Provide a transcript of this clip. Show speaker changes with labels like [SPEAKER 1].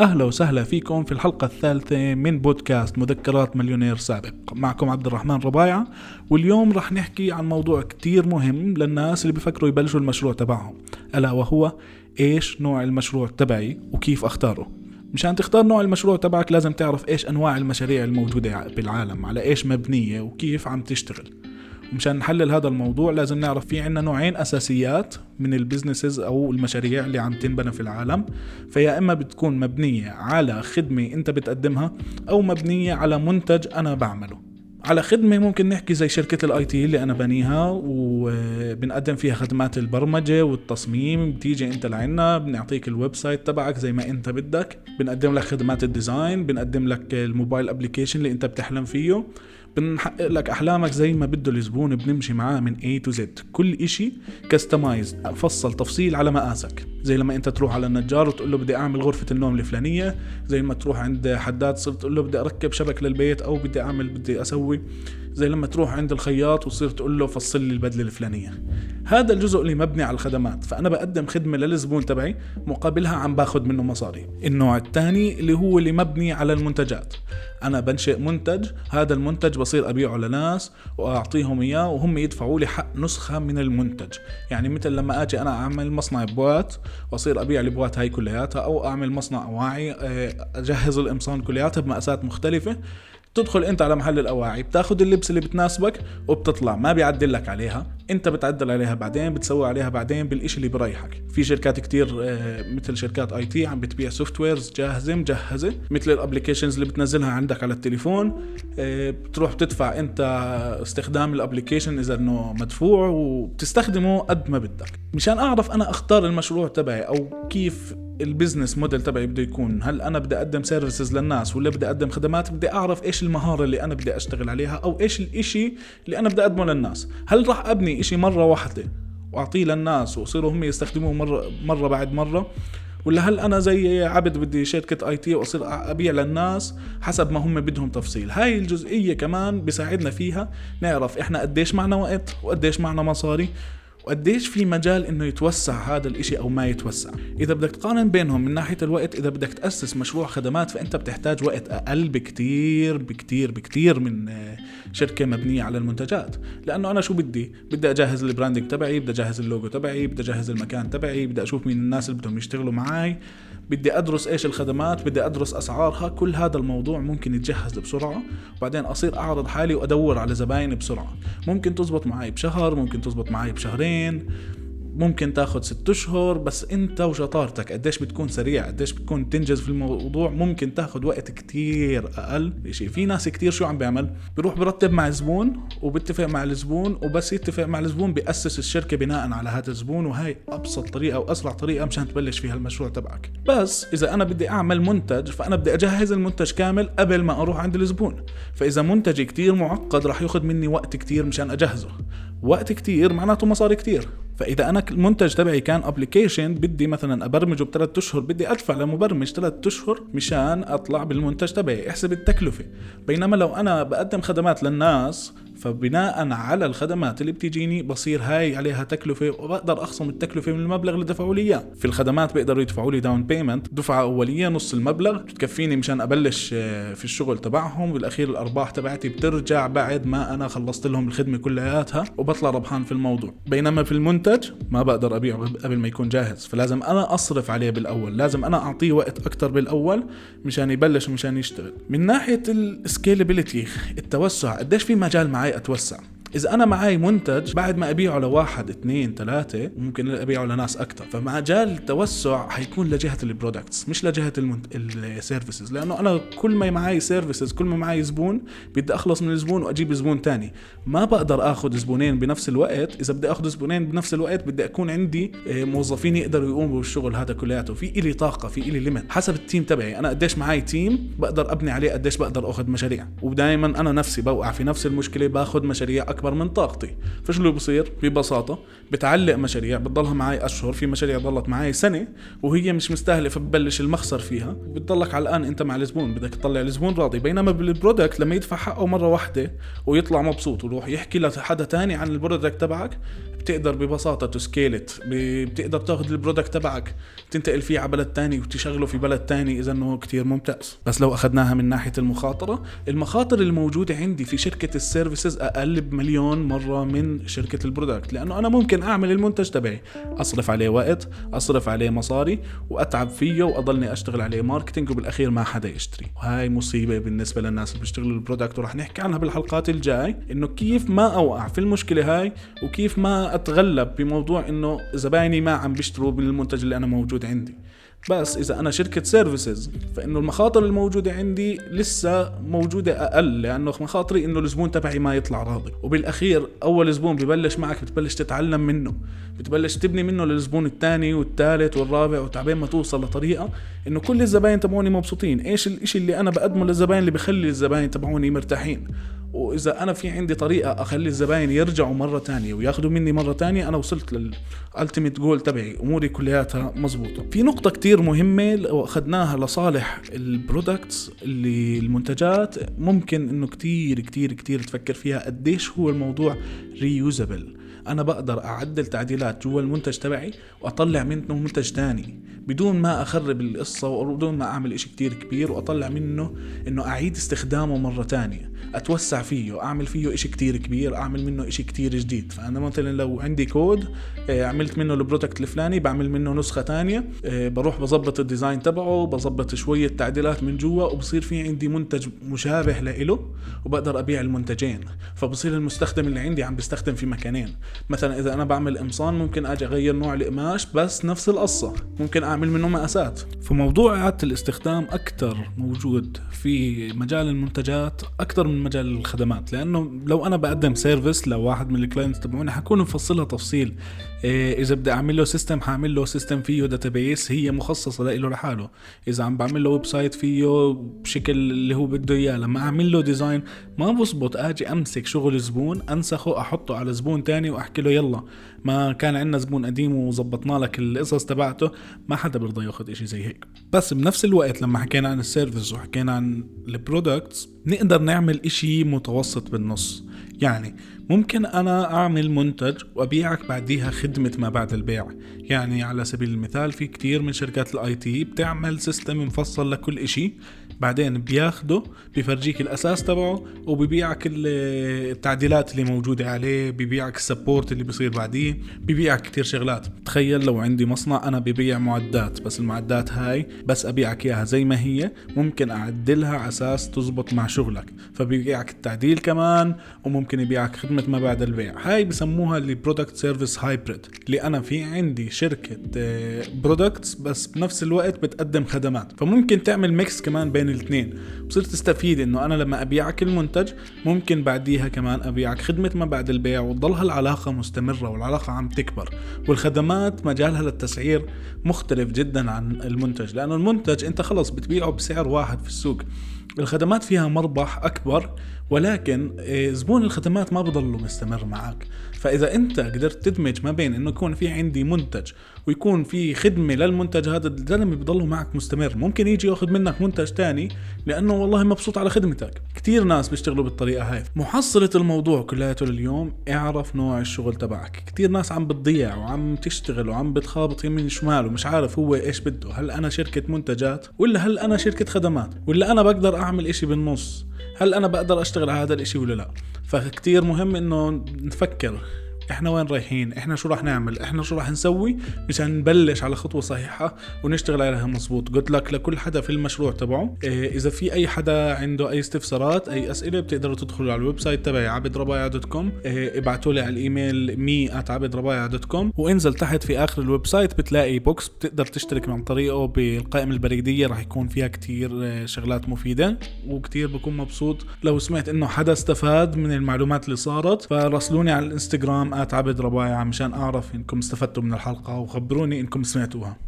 [SPEAKER 1] أهلا وسهلا فيكم في الحلقة الثالثة من بودكاست مذكرات مليونير سابق. معكم عبد الرحمن ربايعة واليوم رح نحكي عن موضوع كتير مهم للناس اللي بفكروا يبلشوا المشروع تبعهم. ألا وهو إيش نوع المشروع تبعي وكيف أختاره. مشان تختار نوع المشروع تبعك لازم تعرف إيش أنواع المشاريع الموجودة بالعالم على إيش مبنية وكيف عم تشتغل. ومشان نحلل هذا الموضوع لازم نعرف في عنا نوعين أساسيات من البزنسز أو المشاريع اللي عم تنبنى في العالم. فيا إما بتكون مبنية على خدمة أنت بتقدمها أو مبنية على منتج أنا بعمله. على خدمة ممكن نحكي زي شركة ال IT اللي أنا بنيها وبنقدم فيها خدمات البرمجة والتصميم. بتيجي أنت لعنا بنعطيك ال website تبعك زي ما أنت بدك. بنقدم لك خدمات ال design بنقدم لك ال mobile application اللي أنت بتحلم فيه. بنحقق لك أحلامك زي ما بده الزبون بنمشي معاه من A to Z. كل إشي كستمايز فصل تفصيل على مقاسك. زي لما انت تروح على النجار وتقول له بدي اعمل غرفة النوم الفلانية زي ما تروح عند حداد صرت تقول له بدي اركب شبك للبيت أو بدي اعمل بدي أسوي. زي لما تروح عند الخياط وتصير تقول له فصل لي البدلة الفلانية. هذا الجزء اللي مبني على الخدمات. فأنا بقدم خدمة للزبون تبعي مقابلها عم باخذ منه مصاري. النوع الثاني اللي هو اللي مبني على المنتجات. أنا بنشئ منتج هذا المنتج بصير أبيعه لناس وأعطيهم إياه وهم يدفعوا لي حق نسخة من المنتج. يعني مثل لما آجي أنا أعمل مصنع بوات وأصير أبيع البوات هاي كلياتها أو أعمل مصنع اواعي آه، أجهز القمصان كلياتها بمقاسات مختلفة. تدخل انت على محل الأواعي بتاخذ اللبس اللي بتناسبك وبتطلع ما بيعدل لك عليها انت بتعدل عليها بعدين بتسوي عليها بعدين بالإشي اللي بريحك. في شركات كتير آه، مثل شركات IT عم بتبيع softwares جاهزة مجهزة مثل ال applications اللي بتنزلها عندك على التليفون آه، بتروح بتدفع انت استخدام ال application إذا إنه مدفوع وبتستخدمه قد ما بدك. مشان أعرف أنا أختار المشروع تبعي أو كيف ال business model تبعي بده يكون هل أنا بدي أقدم services للناس ولا بدي أقدم خدمات؟ بدي أعرف إيش المهارة اللي أنا بدي أشتغل عليها أو إيش الإشي اللي أنا بدي أقدمه للناس. هل راح أبني إشي مرة واحدة وأعطيه للناس ويصيروا هم يستخدموه مرة مرة بعد مرة؟ ولا هل أنا زي عبد بدي شركه IT وأصير أبيع للناس حسب ما هم بدهم تفصيل؟ هاي الجزئية كمان بيساعدنا فيها نعرف إحنا قديش معنا وقت وقديش معنا مصاري وقديش في مجال إنه يتوسع هذا الإشي أو ما يتوسع؟ إذا بدك تقارن بينهم من ناحية الوقت إذا بدك تأسس مشروع خدمات فأنت بتحتاج وقت أقل بكتير بكتير بكتير من آه، شركة مبنية على المنتجات. لأنه أنا شو بدي؟ بدي أجهز ال branding تبعي بدي أجهز اللوجو تبعي بدي أجهز المكان تبعي بدي أشوف مين الناس اللي بدهم يشتغلوا معي بدي أدرس إيش الخدمات بدي أدرس اسعارها كل هذا الموضوع ممكن يتجهز بسرعة. وبعدين أصير أعرض حالي وأدور على زباين بسرعة. ممكن تزبط معي بشهر ممكن تزبط معي بشهرين. in ممكن تاخذ ست أشهر بس أنت وشطارتك قديش بتكون سريع قديش بتكون تنجز في الموضوع ممكن تاخذ وقت كتير أقل شيء في ناس كتير شو عم بيعمل؟ بيروح برتب مع الزبون وبيتفق مع الزبون وبس يتفق مع الزبون بيأسس الشركة بناء على هذا الزبون وهي أبسط طريقة وأسرع طريقة مشان تبلش فيها المشروع تبعك. بس إذا أنا بدي أعمل منتج فأنا بدي أجهز المنتج كامل قبل ما أروح عند الزبون. فإذا منتجي كتير معقد راح ياخذ مني وقت كتير مشان أجهزه. وقت كتير معناته مصاري كتير. فإذا أنا المنتج تبعي كان application بدي مثلا أبرمجه بثلاث أشهر بدي أدفع لمبرمج ثلاث أشهر مشان أطلع بالمنتج تبعي. احسب التكلفة. بينما لو أنا بقدم خدمات للناس فبناء على الخدمات اللي بتيجيني بصير هاي عليها تكلفة وبقدر أخصم التكلفة من المبلغ اللي دفعوا لي إياه. في الخدمات بيقدروا يدفعوا لي down payment دفعة أولية نص المبلغ. بتكفيني مشان أبلش آه، في الشغل تبعهم. بالأخير الأرباح تبعتي بترجع بعد ما أنا خلصت لهم الخدمة كلياتها وبطلع ربحان في الموضوع. بينما في المنتج ما بقدر ابيعه قبل ما يكون جاهز. فلازم أنا أصرف عليه بالأول. لازم أنا أعطيه وقت أكثر بالأول مشان يبلش ومشان يشتغل. من ناحية ال scalability التوسع قديش في مجال معي أتوسع. إذا أنا معي منتج بعد ما أبيعه لواحد اثنين ثلاثة ممكن أبيعه لناس أكثر. فمجال التوسع حيكون لجهة ال products مش لجهة ال services. لأنه أنا كل ما معي services كل ما معي زبون بدي أخلص من الزبون وأجيب زبون تاني. ما بقدر آخذ زبونين بنفس الوقت. إذا بدي أخذ زبونين بنفس الوقت بدي أكون عندي آه، موظفين يقدروا يقوموا بالشغل هذا كلياته. في إلي طاقة في إلي limit حسب ال team تبعي. أنا قديش معي team بقدر أبني عليه قديش بقدر أخذ مشاريع. ودائما أنا نفسي بوقع في نفس المشكلة باخذ مشاريع أكبر من طاقتي. فشو اللي بصير؟ ببساطة بتعلق مشاريع بتضلها معي أشهر في مشاريع ضلت معي سنة وهي مش مستاهلة فببلش أخسر فيها. بتضلك علقان أنت مع الزبون بدك تطلع الزبون راضي. بينما بال product لما يدفع حقه مرة واحدة ويطلع مبسوط ويروح يحكي لحدا تاني عن ال product تبعك بتقدر ببساطة ت scale it بتقدر تاخذ ال product تبعك تنتقل فيه على بلد تاني وتشغله في بلد تاني إذا إنه كتير ممتاز. بس لو أخذناها من ناحية المخاطرة المخاطر الموجودة عندي في شركة ال services أقل بمليون مرة من شركة ال product لأنه أنا ممكن أعمل المنتج تبعي. أصرف عليه وقت أصرف عليه مصاري وأتعب فيه وأضلني أشتغل عليه marketing وبالأخير ما حدا يشتري. وهاي مصيبة بالنسبة للناس اللي بيشتغلوا ال product وراح نحكي عنها بالحلقات الجاي إنه كيف ما أوقع في المشكلة هاي وكيف ما أتغلب بموضوع إنه زبايني ما عم بيشتروا من المنتج اللي أنا موجود عندي. بس إذا أنا شركة services فإنه المخاطر الموجودة عندي لسه موجودة أقل لأنه مخاطري إنه الزبون تبعي ما يطلع راضي. وبالأخير أول زبون ببلش معك بتبلش تتعلم منه. بتبلش تبني منه للزبون الثاني والثالث والرابع وتبين ما توصل لطريقة إنه كل الزباين تبعوني مبسوطين. إيش الاشي اللي أنا بقدمه للزباين اللي بخلي الزباين تبعوني مرتاحين؟ وإذا أنا في عندي طريقة أخلي الزباين يرجعوا مرة تانية وياخذوا مني مرة تانية أنا وصلت لل ultimate goal تبعي. أموري كلياتها مزبوطه في نقطة كتير مهمة لو أخذناها لصالح ال products اللي المنتجات. ممكن إنه كتير كتير كتير تفكر فيها قديش هو الموضوع reusable أنا بقدر أعدل تعديلات جوا المنتج تبعي وأطلع منه منتج تاني. بدون ما أخرب القصة وبدون ما أعمل إشي كتير كبير وأطلع منه إنه أعيد استخدامه مرة تانية أتوسع فيه أعمل فيه إشي كتير كبير أعمل منه إشي كتير جديد. فأنا مثلا لو عندي كود آه، عملت منه ال product الفلاني بعمل منه نسخة تانية آه، بروح بظبط ال design تبعه بظبط شوية تعديلات من جوا وبصير في عندي منتج مشابه له وبقدر أبيع المنتجين. فبصير المستخدم اللي عندي عم بيستخدم في مكانين. مثلا إذا أنا بعمل قمصان ممكن أجي أغير نوع القماش بس نفس القصة. ممكن اعمل منه مقاسات فموضوع اعاده الاستخدام أكثر موجود في مجال المنتجات أكثر من مجال الخدمات لأنه لو أنا بقدم service لواحد من ال clients تبعوني حكون مفصلها تفصيل. إيه إذا بدي أعمل له system حأعمل له system فيه database هي مخصصة له لحاله. إذا عم بعمل له website فيه بشكل اللي هو بده إياه لما أعمل له design ما بزبط آجي أمسك شغل زبون أنسخه أحطه على زبون تاني وأحكي له يلا. مهو كان عندنا زبون قديم وظبطنا لك القصص تبعته ما حدا بيرضى ياخذ إشي زي هيك. بس بنفس الوقت لما حكينا عن ال service وحكينا عن ال products نقدر نعمل إشي متوسط بالنص. يعني ممكن أنا أعمل منتج وأبيعك بعديها خدمة ما بعد البيع. يعني على سبيل المثال في كتير من شركات ال IT بتعمل system مفصل لكل إشي. بعدين بياخده بفرجيك الأساس تبعه وبيبيعك التعديلات اللي موجودة عليه بيبيعك ال support اللي بيصير بعديه بيبيعك كتير شغلات. تخيل لو عندي مصنع أنا ببيع معدات بس المعدات هاي بس أبيعك إياها زي ما هي ممكن أعدلها على أساس تزبط مع شغلك. فبيبيعك التعديل كمان وممكن يبيعك خدمة ما بعد البيع. هاي بسموها اللي product service hybrid اللي أنا في عندي شركة products آه، بس بنفس الوقت بتقدم خدمات. فممكن تعمل mix كمان بين الاثنين. بصير تستفيد إنه أنا لما أبيعك المنتج ممكن بعديها كمان أبيعك خدمة ما بعد البيع وتضل هالعلاقة مستمرة والعلاقة عم تكبر. والخدمات مجالها للتسعير مختلف جدا عن المنتج لأنه المنتج أنت خلص بتبيعه بسعر واحد في السوق. الخدمات فيها مربح أكبر ولكن آه، زبون الخدمات ما بضله مستمر معك. فإذا أنت قدرت تدمج ما بين إنه يكون في عندي منتج ويكون في خدمة للمنتج هذا الزلمه بضله معك مستمر. ممكن يجي ياخذ منك منتج تاني لأنه والله مبسوط على خدمتك. كثير ناس بيشتغلوا بالطريقة هاي. محصلة الموضوع كلياته لليوم اعرف نوع الشغل تبعك. كثير ناس عم بتضيع وعم تشتغل وعم بتخابط يمين شمال ومش عارف هو إيش بده. هل أنا شركة منتجات؟ ولا هل أنا شركة خدمات؟ ولا أنا بقدر أعمل إشي بالنص. هل أنا بقدر أشتغل على هذا الإشي ولا لا؟ فكتير مهم إنه نفكر. إحنا وين رايحين؟ إحنا شو راح نعمل؟ إحنا شو راح نسوي مشان نبلش على خطوة صحيحة ونشتغل عليها مزبوط قلت لك لكل حدا في المشروع تبعه. إيه إذا في أي حدا عنده أي استفسارات أي أسئلة بتقدروا تدخلوا على ال website تبعي عبد ربايع dot com. إيه ابعتوا لي على الإيميل مي عبد ربايع dot com. وانزل تحت في آخر ال website بتلاقي box بتقدر تشترك عن طريقه بالقائمة البريدية. راح يكون فيها كتير إيه، شغلات مفيدة وكتير بكون مبسوط. لو سمعت إنه حدا استفاد من المعلومات اللي صارت فراسلوني على الإنستغرام عبد ربايع مشان أعرف إنكم استفدتوا من الحلقة وخبروني إنكم سمعتوها.